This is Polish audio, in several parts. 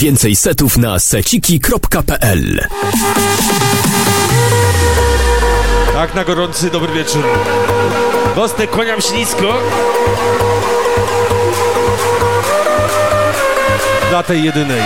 Więcej setów na seciki.pl Tak, na gorący dobry wieczór. Gostek, kłaniam się nisko. Dla tej jedynej.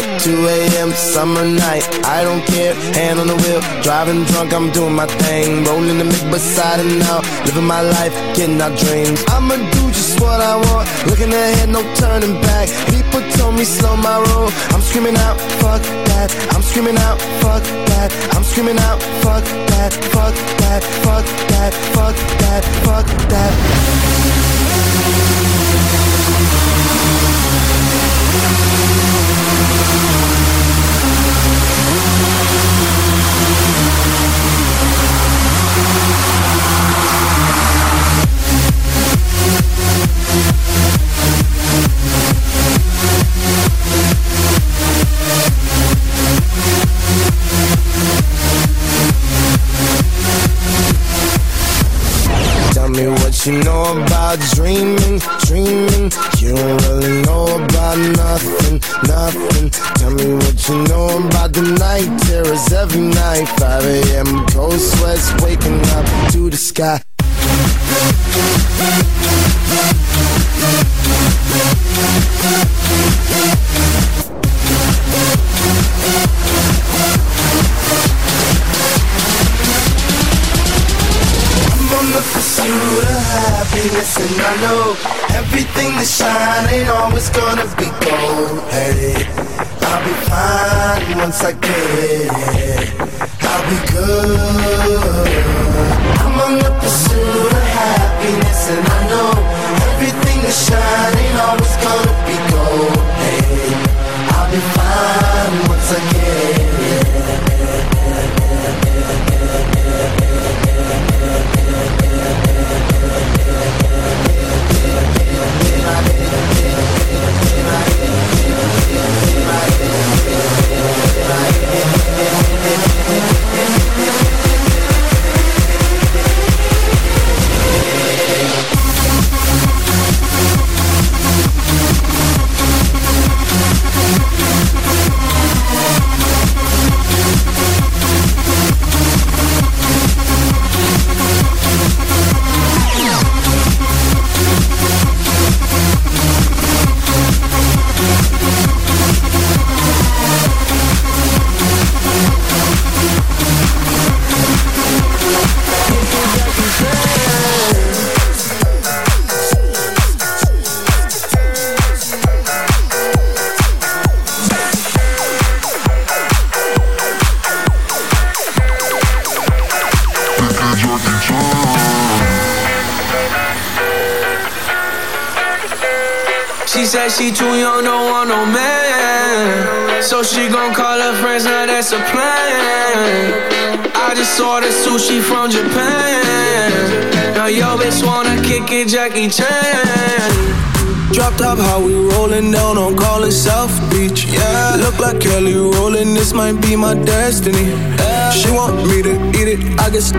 Feeling 2 a.m. summer night, I don't care. Hand on the wheel, driving drunk, I'm doing my thing. Rolling the mid beside and now, living my life, getting our dreams. I'ma do just what I want, looking ahead, no turning back. People told me slow my roll, I'm screaming out, fuck that. I'm screaming out, fuck that. I'm screaming out, fuck that, fuck that, fuck that, fuck that, fuck that. Tell about dreaming, dreaming. You don't really know about nothing, nothing. Tell me what you know about the night terrors every night. 5 a.m. cold sweats waking up to the sky. Everything that shine ain't always gonna be gold. Hey, I'll be fine once I get it. I'll be good. I'm on the pursuit of happiness, and I know everything that shine ain't always gonna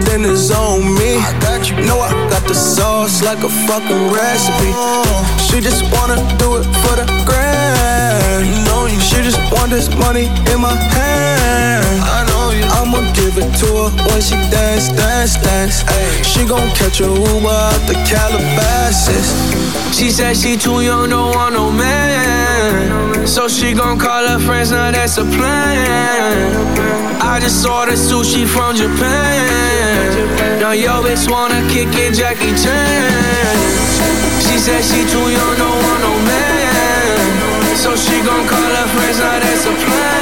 then it's on me. I got you. Know I got the sauce like a fucking recipe. Oh. She just wanna do it for the grand. You know you. She just want this money in my hand. I know you. I'ma give it to her when she dance, dance, dance. Ay, she gon' catch a Uber out the Calabasas. She said she too young, don't want no man. So she gon' call her friends, now that's a plan. I just ordered sushi from Japan. Now yo bitch wanna kick it, Jackie Chan. She said she too young, don't want no man. So she gon' call her friends, now that's a plan.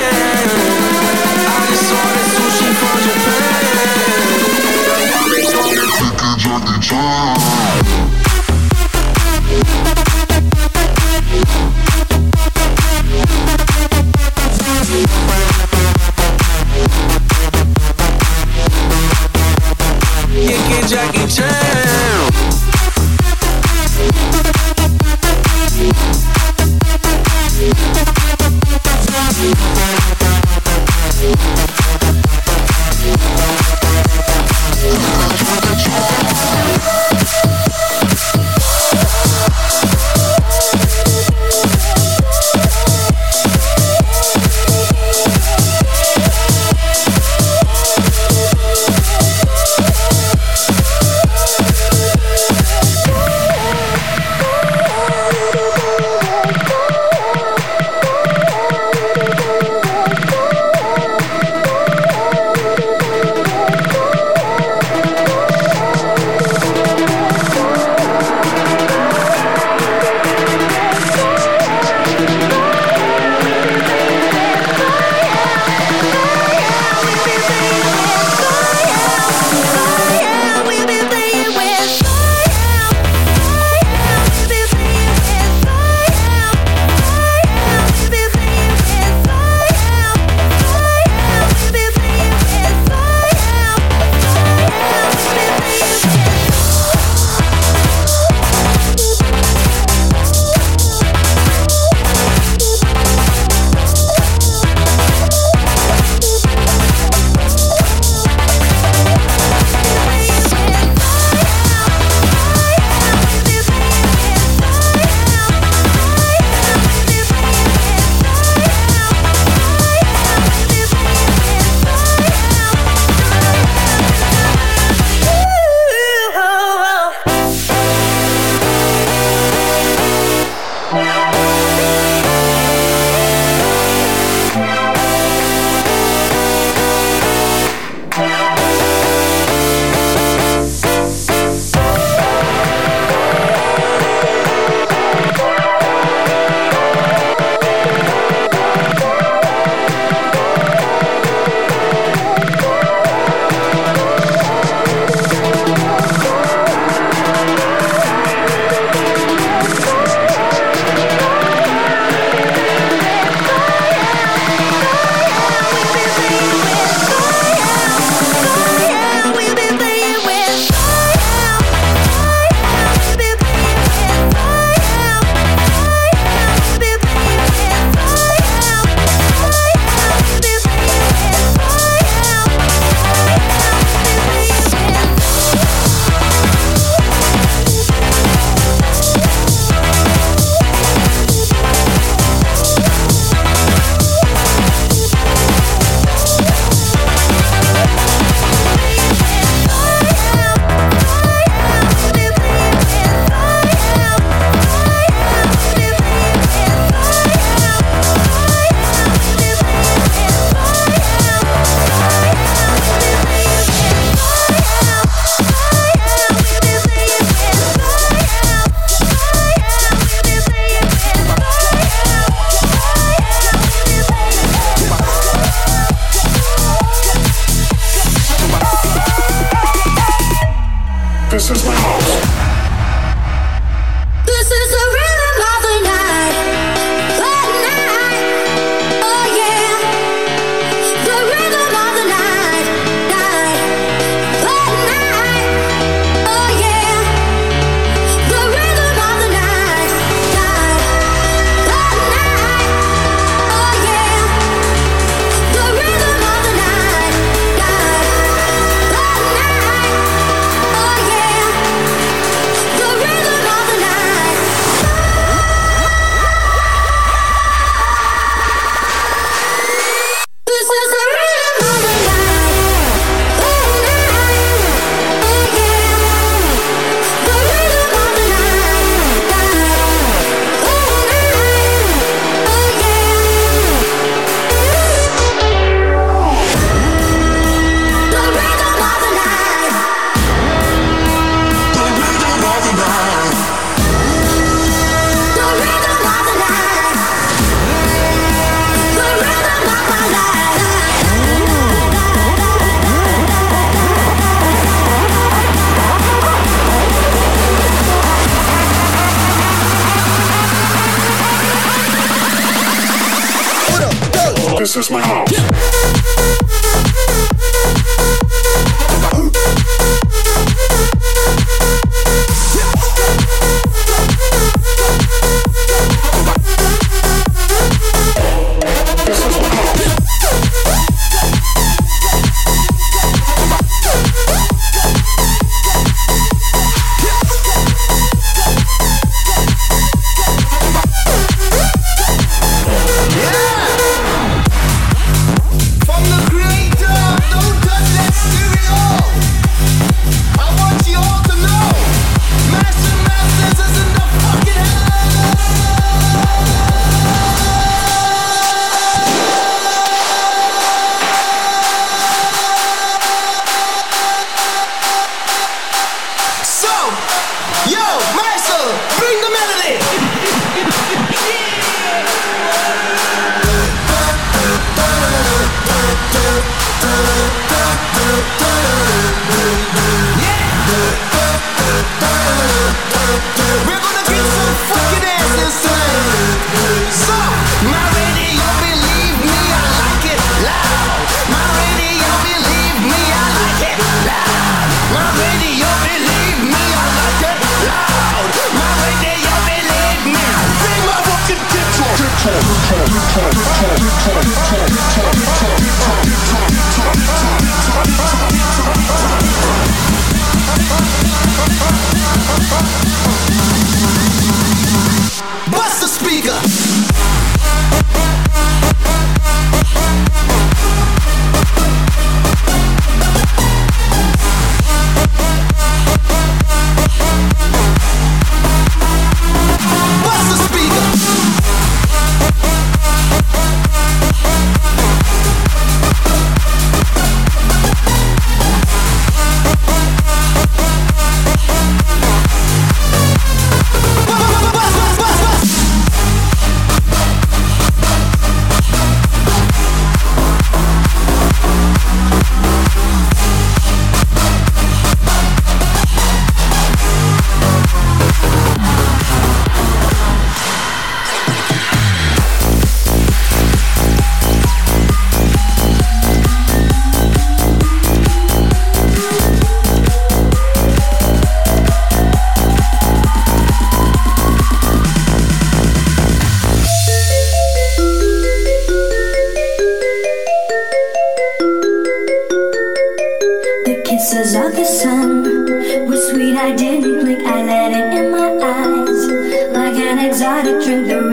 drink the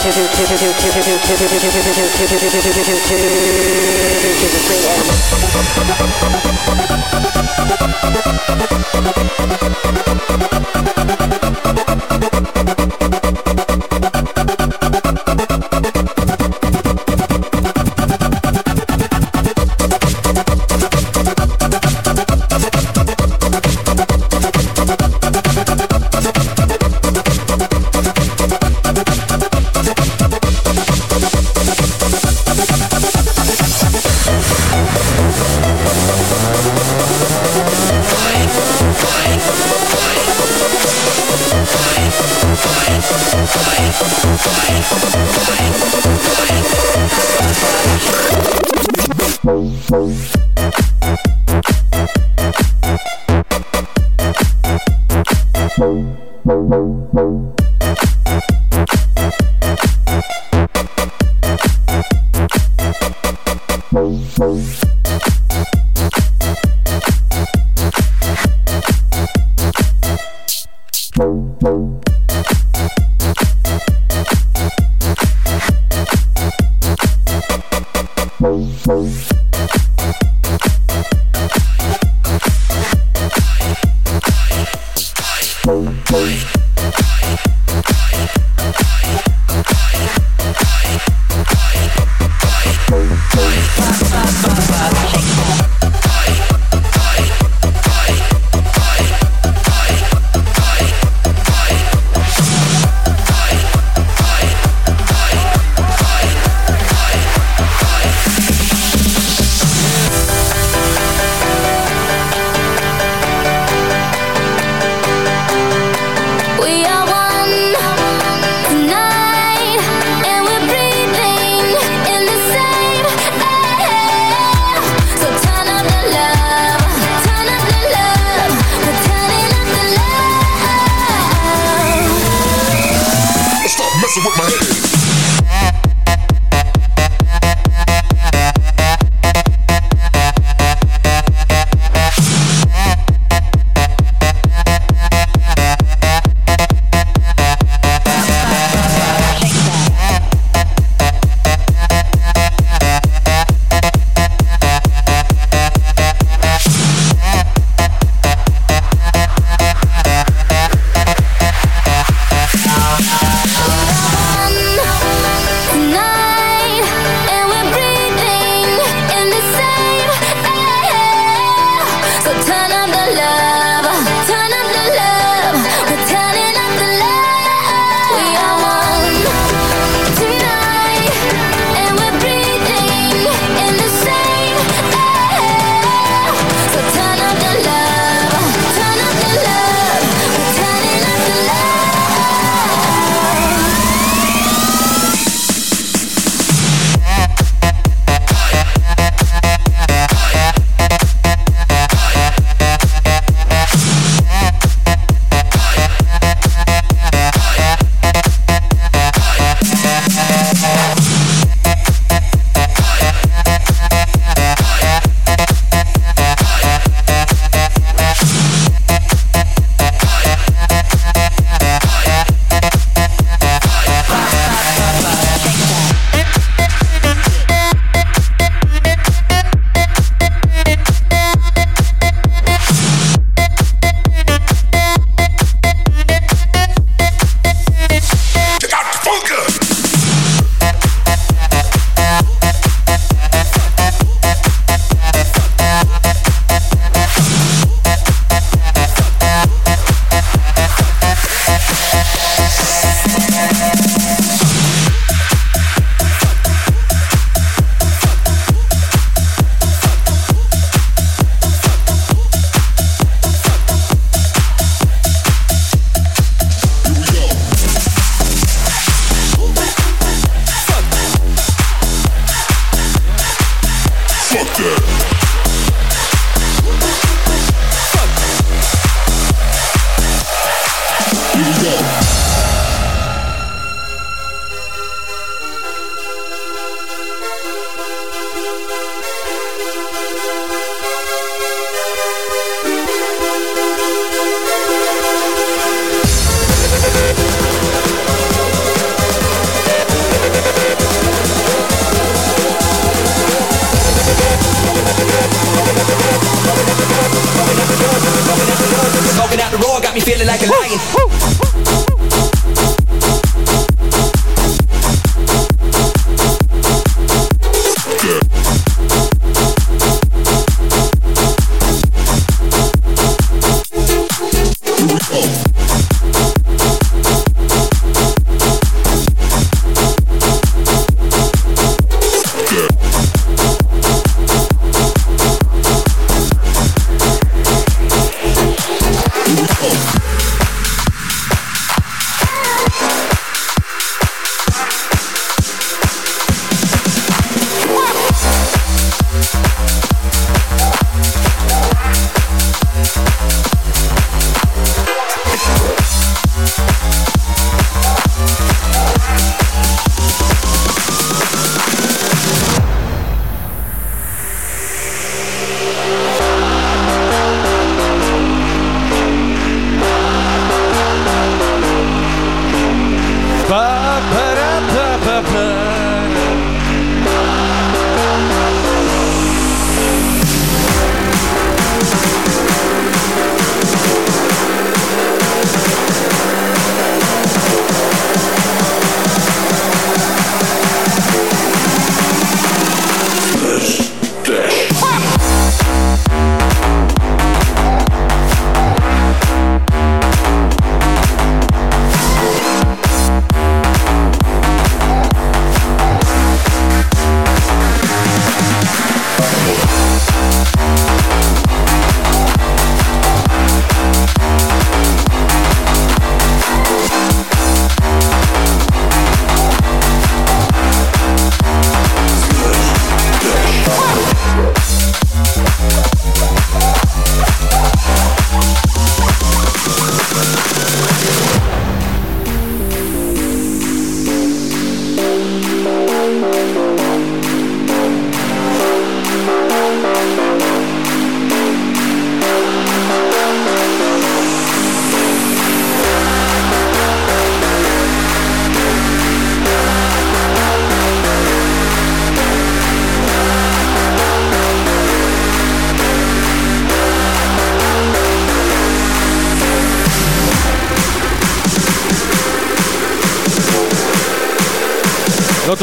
to the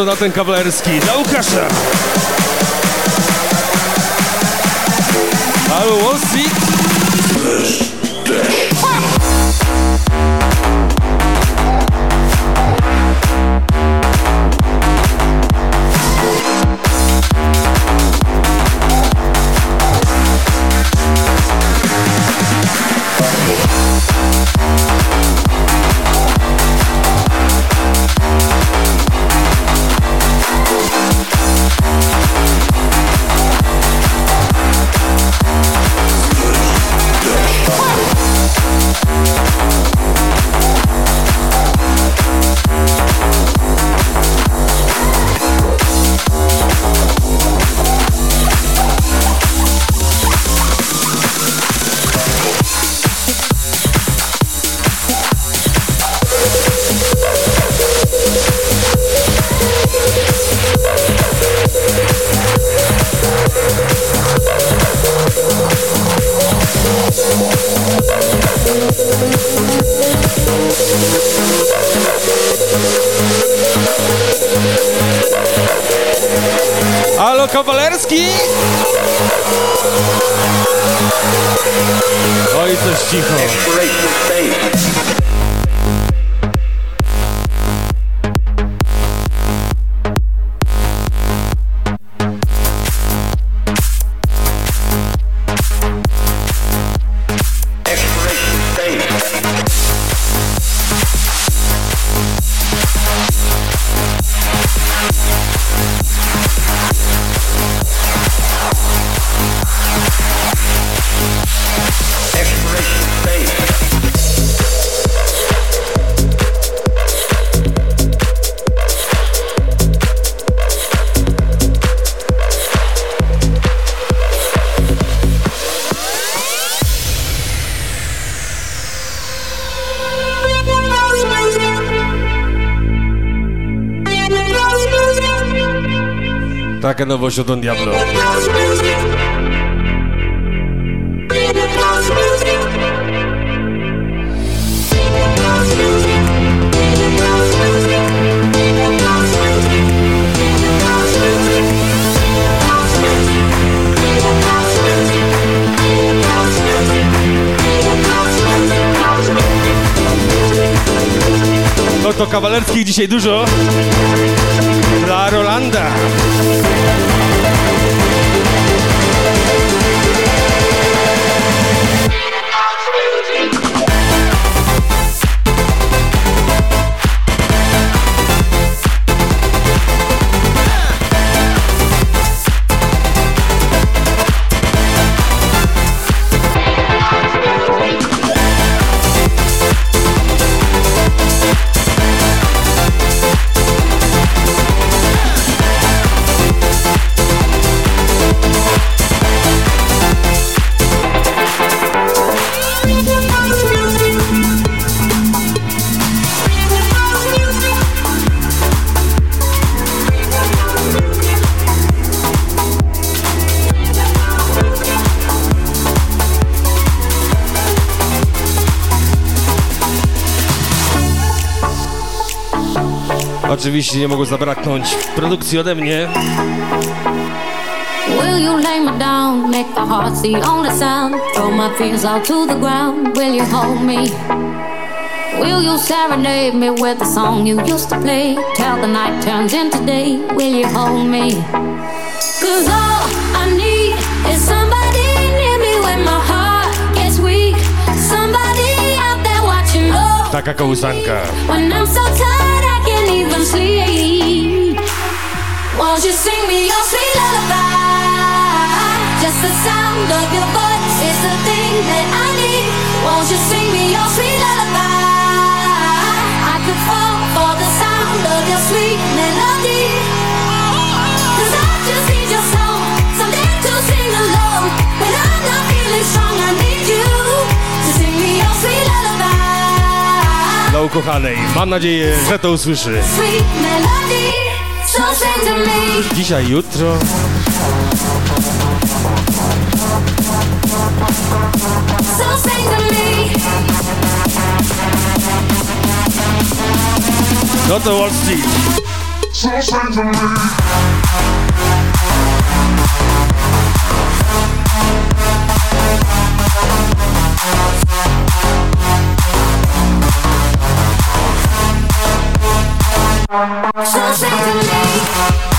to na ten kawalerski, dla Łukasza. Taka nowość od Don Diablo. No to kawalerskich dzisiaj dużo. Dla Rolanda. Oczywiście nie mogło zabraknąć produkcji ode mnie. Will you lay me down, make the heart the only sound? Throw my fears out to the ground. Will you hold me? Will you serenade me with the song you used to play? Till the night turns into day. Will you hold me? Cause all I need is somebody near me when my heart gets weak. Somebody out there watching over Taka kołysanka. when I'm so tired even sleep. Won't you sing me your sweet lullaby? Just the sound of your voice is the thing that I need. Won't you sing me your sweet lullaby? I could fall for the sound of your sweet melody. Cause I just need your song, something to sing along. When I'm not feeling strong, I need Dla ukochanej. Mam nadzieję, że to usłyszy. Melody, so sing to me. Dzisiaj, jutro. So sing to me. So say to me.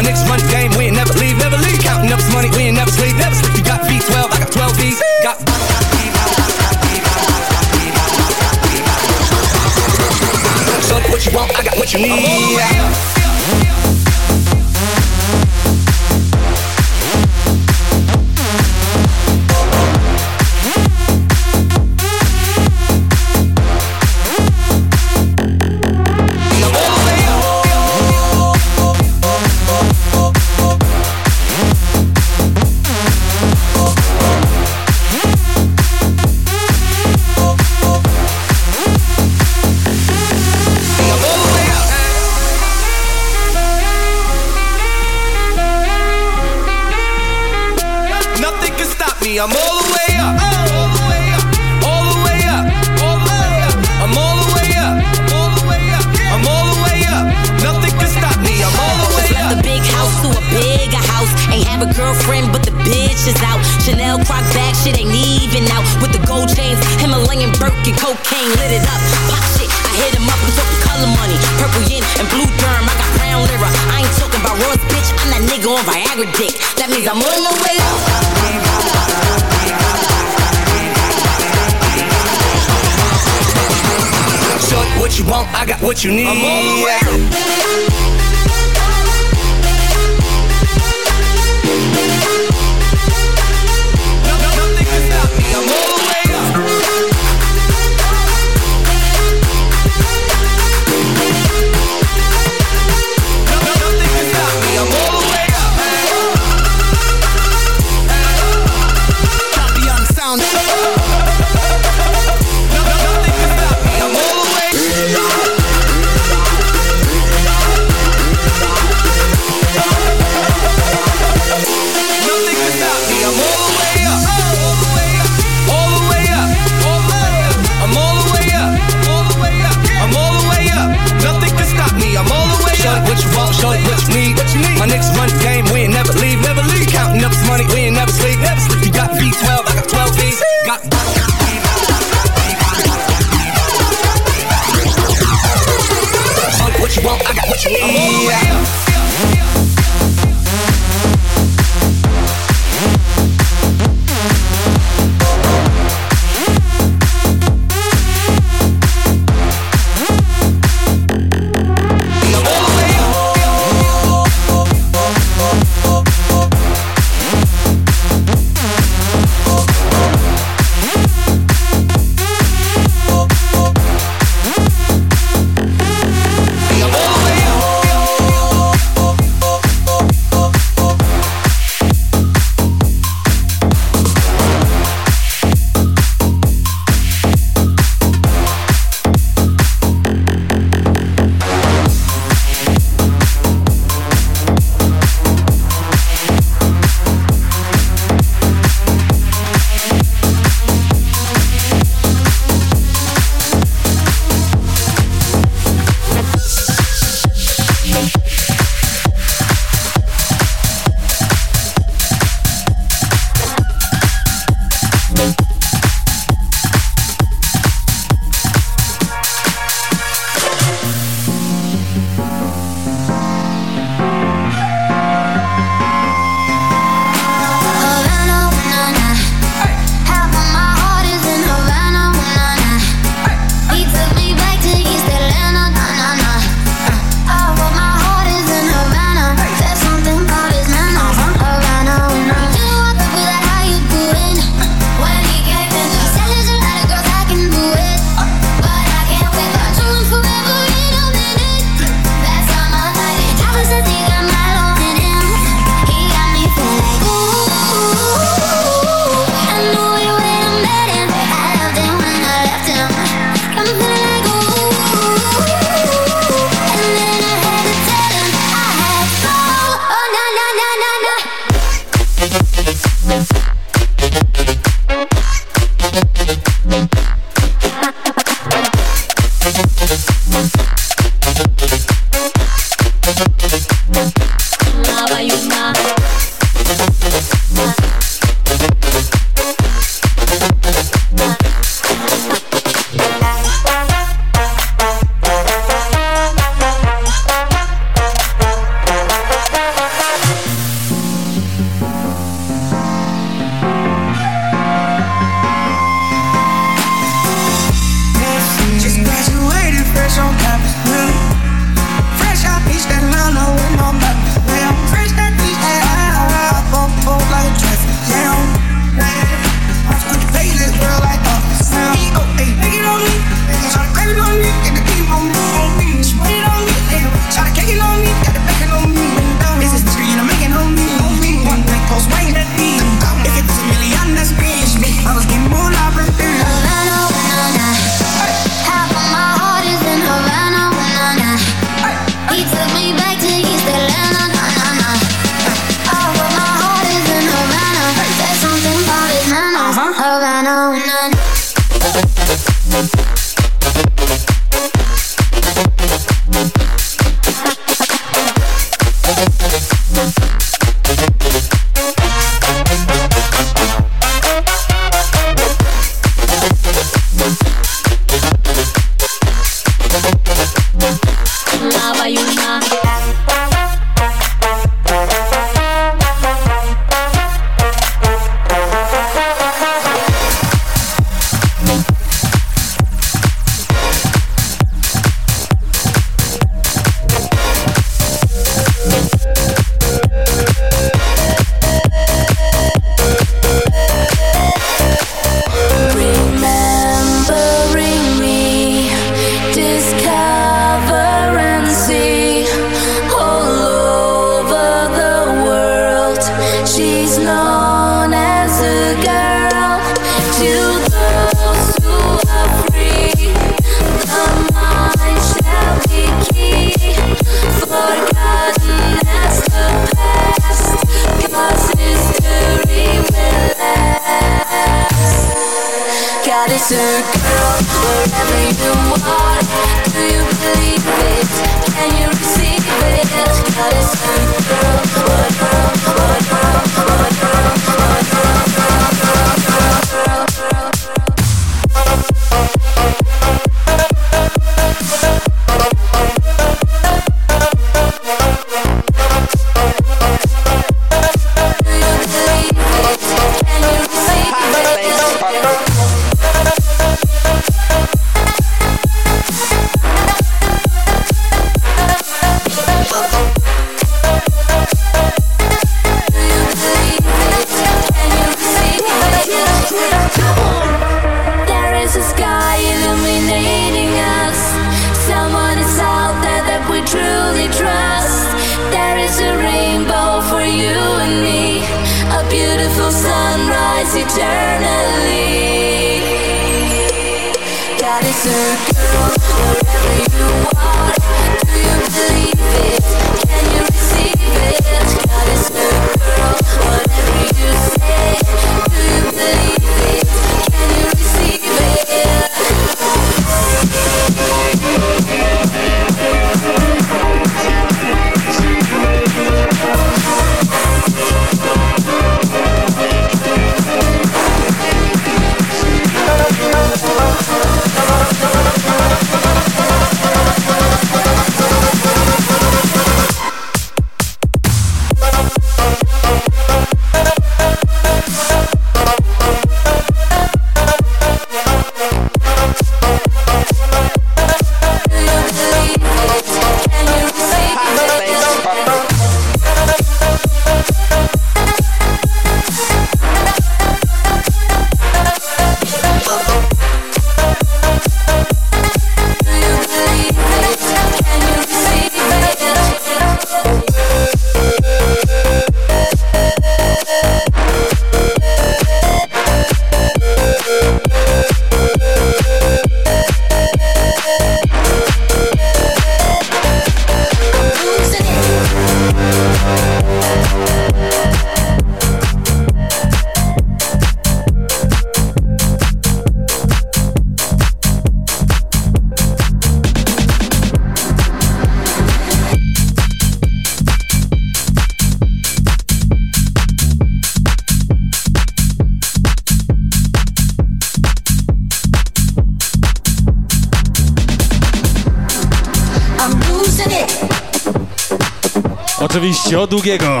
Oczywiście od długiego.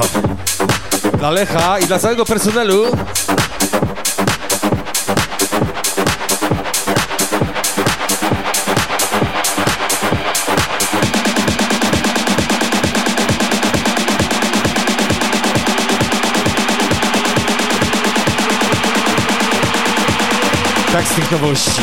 Dla Lecha i dla całego personelu. Tak z tych nowości.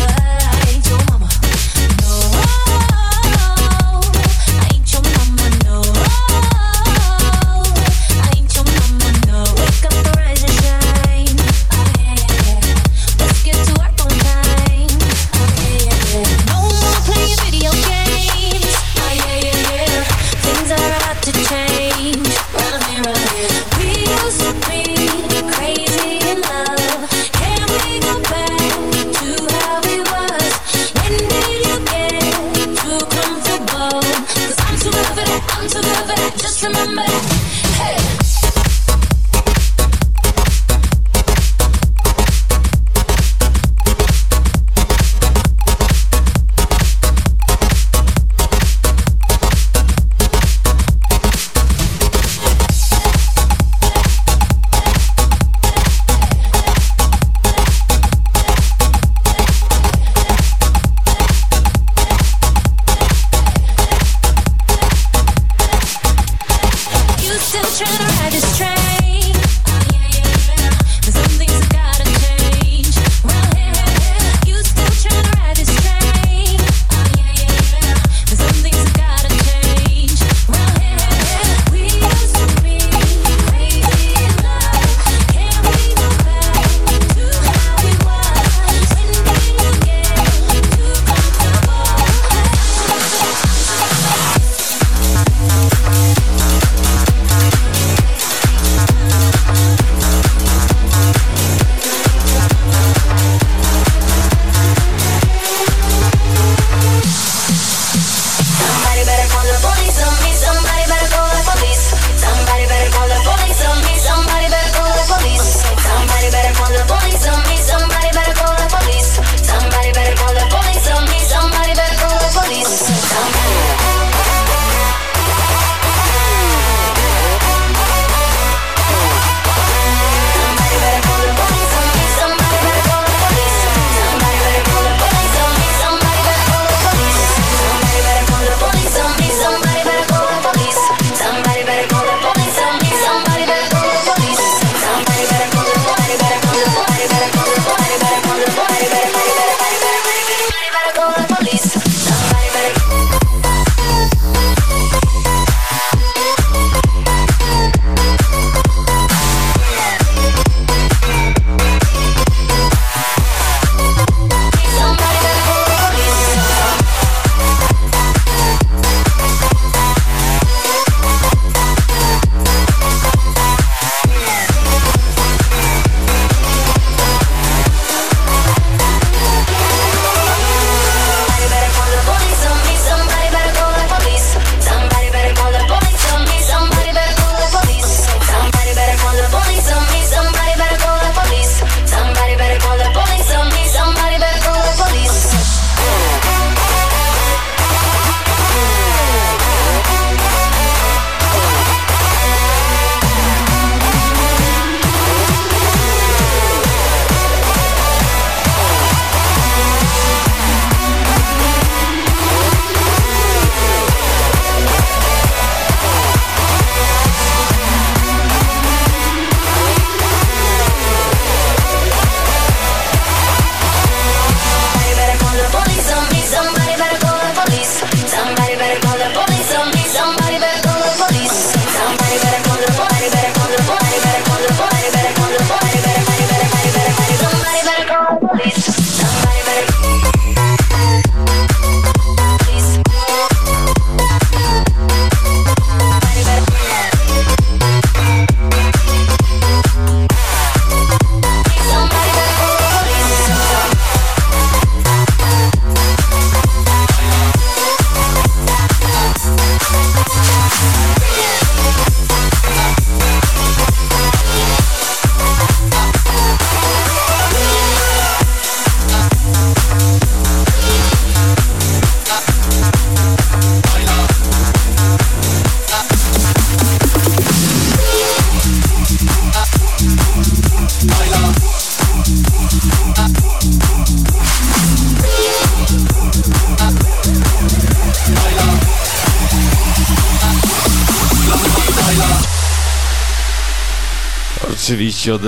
Oczywiście od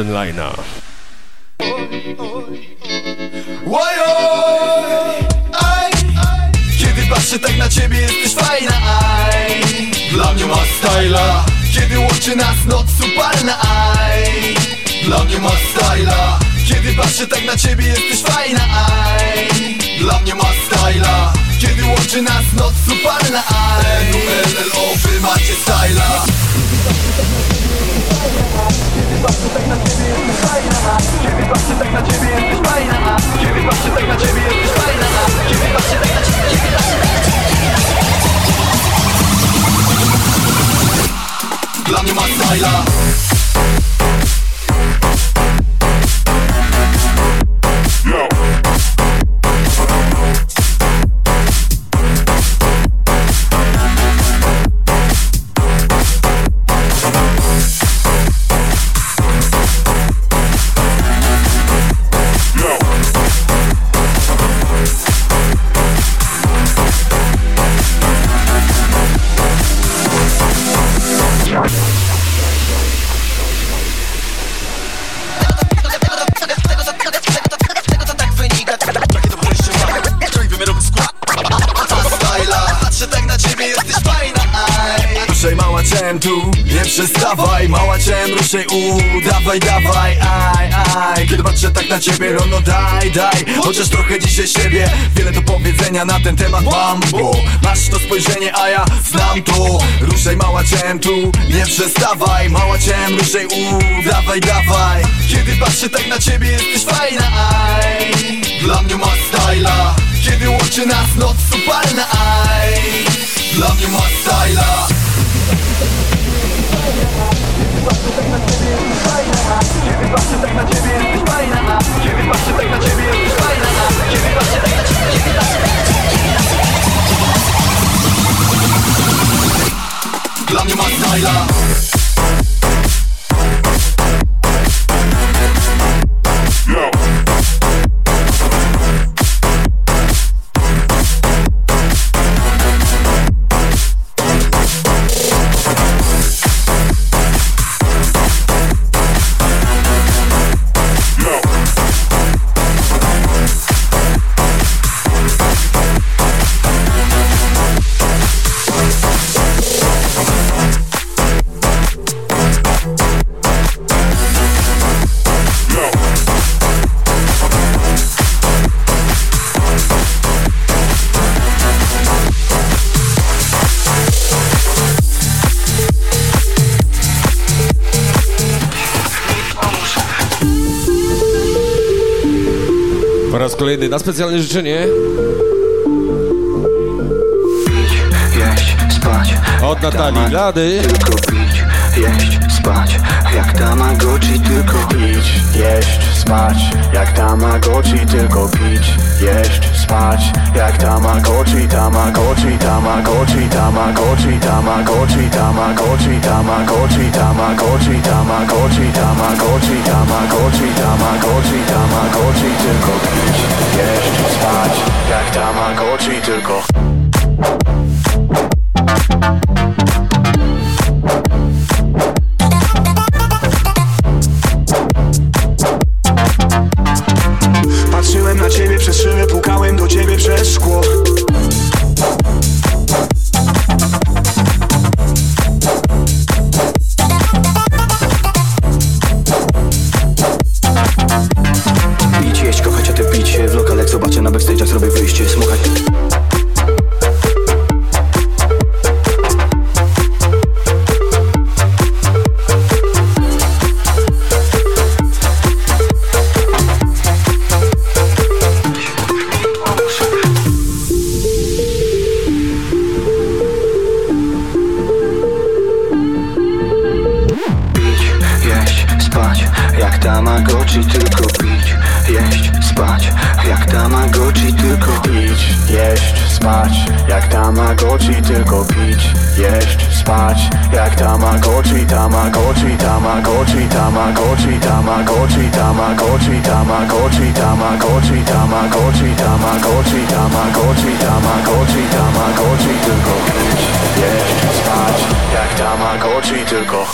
Kiedy patrzę tak na ciebie jesteś fajna, aj. Dla mnie ma styla. Kiedy łączy nas noc upalna, aj. Dla mnie ma styla. Kiedy patrzę tak na ciebie jesteś fajna, aj. Dla mnie ma styla. Kiedy łączy nas noc upalna, aj. N-U-L-L-O, wy macie styla Patrzę tak na ciebie jesteś fajna. Kiedy patrzę tak na ciebie jesteś fajna. Kiedy patrzę tak na ciebie jesteś fajna. Kiedy patrzę tak na ciebie, ciebie Dla mnie ma styla daj, chociaż trochę dzisiaj siebie. Wiele do powiedzenia na ten temat mam Bo masz to spojrzenie, a ja znam to. Ruszaj mała ciałem tu, nie przestawaj. Mała ciałem, ruszaj u, dawaj, dawaj Kiedy patrzę tak na ciebie, jesteś fajna, aj. Dla mnie ma styla. Kiedy łączy nas noc upalna, aj. Dla mnie ma styla. Kiedy patrzę tak na ciebie, jesteś fajna Kiedy patrzę na ciebie, jesteś fajna Kiedy patrzę na ciebie, kiedy patrzę na ciebie, kiedy patrzę Dla mnie ma styla kolejny na specjalne życzenie od Natalii Lady. Tylko pić, jeść, spać Jak Tamagotchi tylko pić, jeść, spać Jak Tamagotchi tylko pić, jeść, spać Jak tamagoci, tamagoci, tamagoci, tamagoci, tamagoci, tamagoci, tamagoci, tamagoci, tamagoci, tamagoci, tamagoci, tamagoci, tamagoci Tylko pić, jeść, spać Jak tamagoci tylko Tamagotchi, Tamagotchi Tamagotchi, Tamagotchi, Tamagotchi Tamagotchi, Tamagotchi, Tamagotchi Tamagotchi, Tamagotchi, tylko pić Jeść, spać Jak Tamagotchi tylko